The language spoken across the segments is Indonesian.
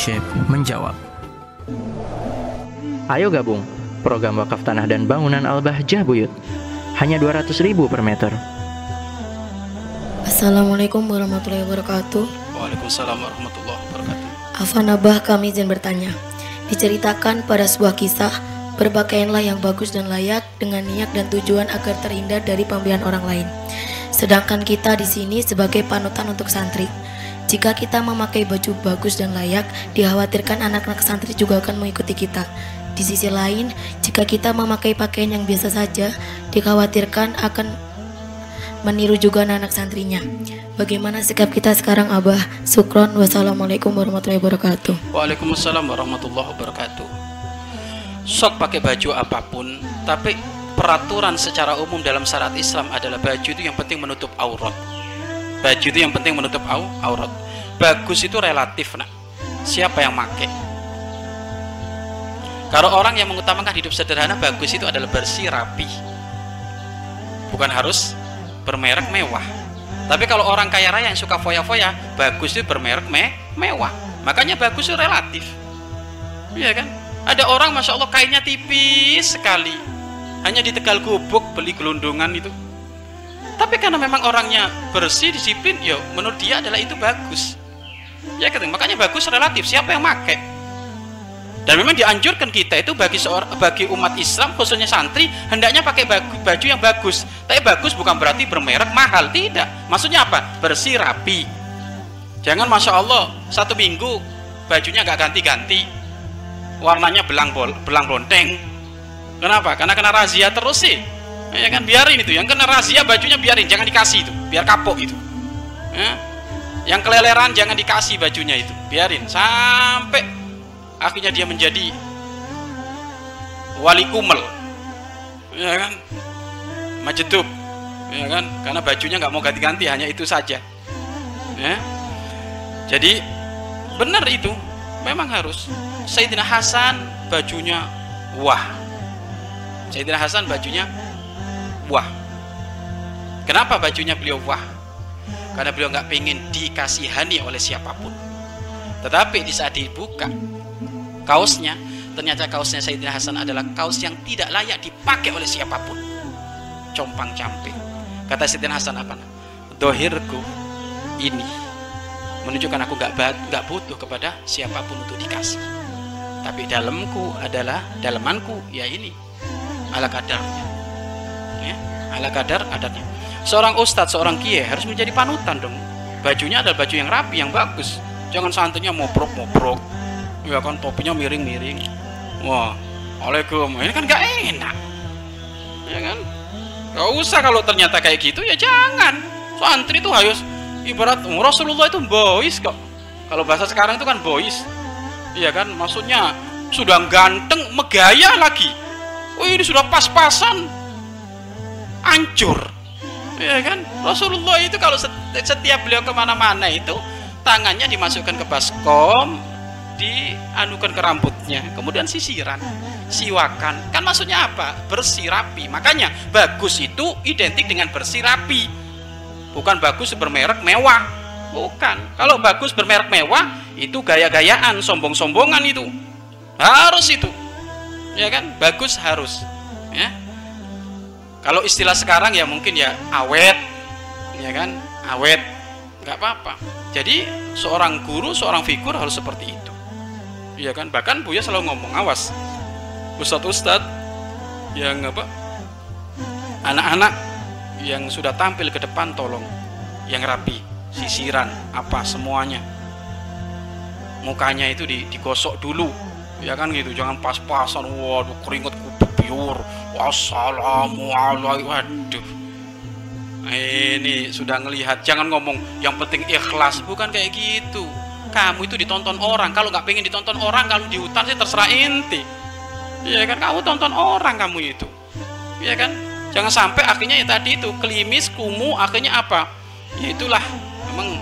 Syekh menjawab. Ayo gabung program wakaf tanah dan bangunan Al-Bahjah Buyut. Hanya 200 ribu per meter. Assalamualaikum warahmatullahi wabarakatuh. Waalaikumsalam warahmatullahi wabarakatuh. Afan Abah kami izin bertanya. Diceritakan pada sebuah kisah, berpakaianlah yang bagus dan layak dengan niat dan tujuan agar terhindar dari pembelian orang lain. Sedangkan kita di sini sebagai panutan untuk santri. Jika kita memakai baju bagus dan layak, dikhawatirkan anak-anak santri juga akan mengikuti kita. Di sisi lain, jika kita memakai pakaian yang biasa saja, dikhawatirkan akan meniru juga anak-anak santrinya. Bagaimana sikap kita sekarang Abah? Sukron, wassalamualaikum warahmatullahi wabarakatuh. Waalaikumsalam warahmatullahi wabarakatuh. Sok pakai baju apa pun, tapi peraturan secara umum dalam syariat Islam adalah baju itu yang penting menutup aurat. Baju itu yang penting menutup au aurat. Bagus itu relatif, nak. Siapa yang make? Kalau orang yang mengutamakan hidup sederhana, bagus itu adalah bersih, rapi. Bukan harus bermerek mewah. Tapi kalau orang kaya raya yang suka foya-foya, bagus itu bermerek me mewah. Makanya bagus itu relatif. Iya kan? Ada orang masya Allah kainnya tipis sekali. Hanya di Tegal Gubuk beli gelundungan itu. Tapi karena memang orangnya bersih, disiplin, ya menurut dia adalah itu bagus. Ya kan? Makanya bagus relatif. Siapa yang make? Dan memang dianjurkan kita itu bagi seorang bagi umat Islam khususnya santri hendaknya pakai baju, baju yang bagus. Tapi bagus bukan berarti bermerek mahal, tidak. Maksudnya apa? Bersih, rapi. Jangan masya Allah satu minggu bajunya nggak ganti-ganti, warnanya belang bol, belang bonteng. Kenapa? Karena kena razia terus sih. Ya kan biarin itu. Yang kena razia bajunya biarin, jangan dikasih itu, biar kapok itu. Ya? Yang keleleran jangan dikasih bajunya itu, biarin. Sampai akhirnya dia menjadi wali kumel ya kan? Majedub ya kan? Karena bajunya nggak mau ganti-ganti hanya itu saja. Ya? Jadi benar itu. Memang harus. Sayyidina Hasan bajunya wah. Sayyidina Hasan bajunya wah. Kenapa bajunya beliau wah karena beliau nggak pengen dikasihani oleh siapa pun. Tetapi di saat dibuka kaosnya ternyata kaosnya Sayyidina Hasan adalah kaos yang tidak layak dipakai oleh siapa pun. Compang camping. Kata Sayyidina Hasan apa? Dohirku ini menunjukkan aku gak, gak butuh kepada siapa pun untuk dikasih. Tapi dalamku adalah dalamanku ya ini ala kadarnya. Ya, ala kadar adatnya seorang ustadz seorang kiai harus menjadi panutan dong. Bajunya adalah baju yang rapi yang bagus. Jangan santunya mobrok mobrok ya kan topinya miring-miring. Wah Waalaikum ini kan gak enak. Ya kan? Gak usah kalau ternyata kayak gitu ya jangan. Santri itu harus ibarat Rasulullah itu boys kok. Kalau bahasa sekarang itu kan boys iya kan? Maksudnya sudah ganteng megaya lagi. Oh ini sudah pas-pasan. Hancur ya kan? Rasulullah itu kalau setiap beliau ke mana-mana itu tangannya dimasukkan ke baskom dianukan ke rambutnya kemudian sisiran siwakan. Kan maksudnya apa? Bersih rapi. Makanya bagus itu identik dengan bersih rapi. Bukan bagus bermerek mewah. Bukan. Kalau bagus bermerek mewah itu gaya-gayaan sombong-sombongan itu. Harus itu. Ya kan? Bagus harus. Ya kalau istilah sekarang ya mungkin ya awet ya kan awet nggak apa-apa jadi seorang guru seorang figur harus seperti itu Iya kan? Bahkan Buya selalu ngomong, awas. Ustadz-ustadz yang apa? Anak-anak yang sudah tampil ke depan tolong yang rapi, sisiran, apa semuanya. Mukanya itu digosok dulu. Ya kan gitu, jangan pas-pasan. Waduh, keringet kupiur. Wassalamualaikum. Waduh. Ini sudah ngelihat, jangan ngomong yang penting ikhlas, bukan kayak gitu. Kamu itu ditonton orang. Kalau nggak pengen ditonton orang kalau di hutan sih terserah inti. Ya kan? Kamu tonton orang kamu itu. Ya kan? Jangan sampai akhirnya ya tadi itu klimis kumuh akhirnya apa? Ya itulah. Memang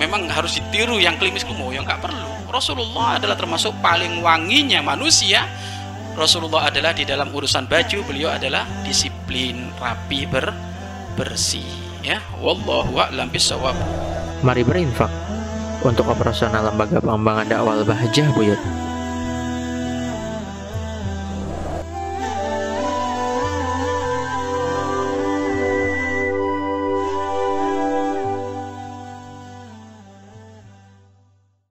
memang harus ditiru yang klimis kumuh. Yang nggak perlu. Rasulullah adalah termasuk paling wanginya manusia Rasulullah adalah di dalam urusan baju beliau adalah disiplin rapi ber bersih ya wallahu a'lam bisawab Mari berinfak untuk operasional lembaga pengembangan dakwah Bahjah Buyut.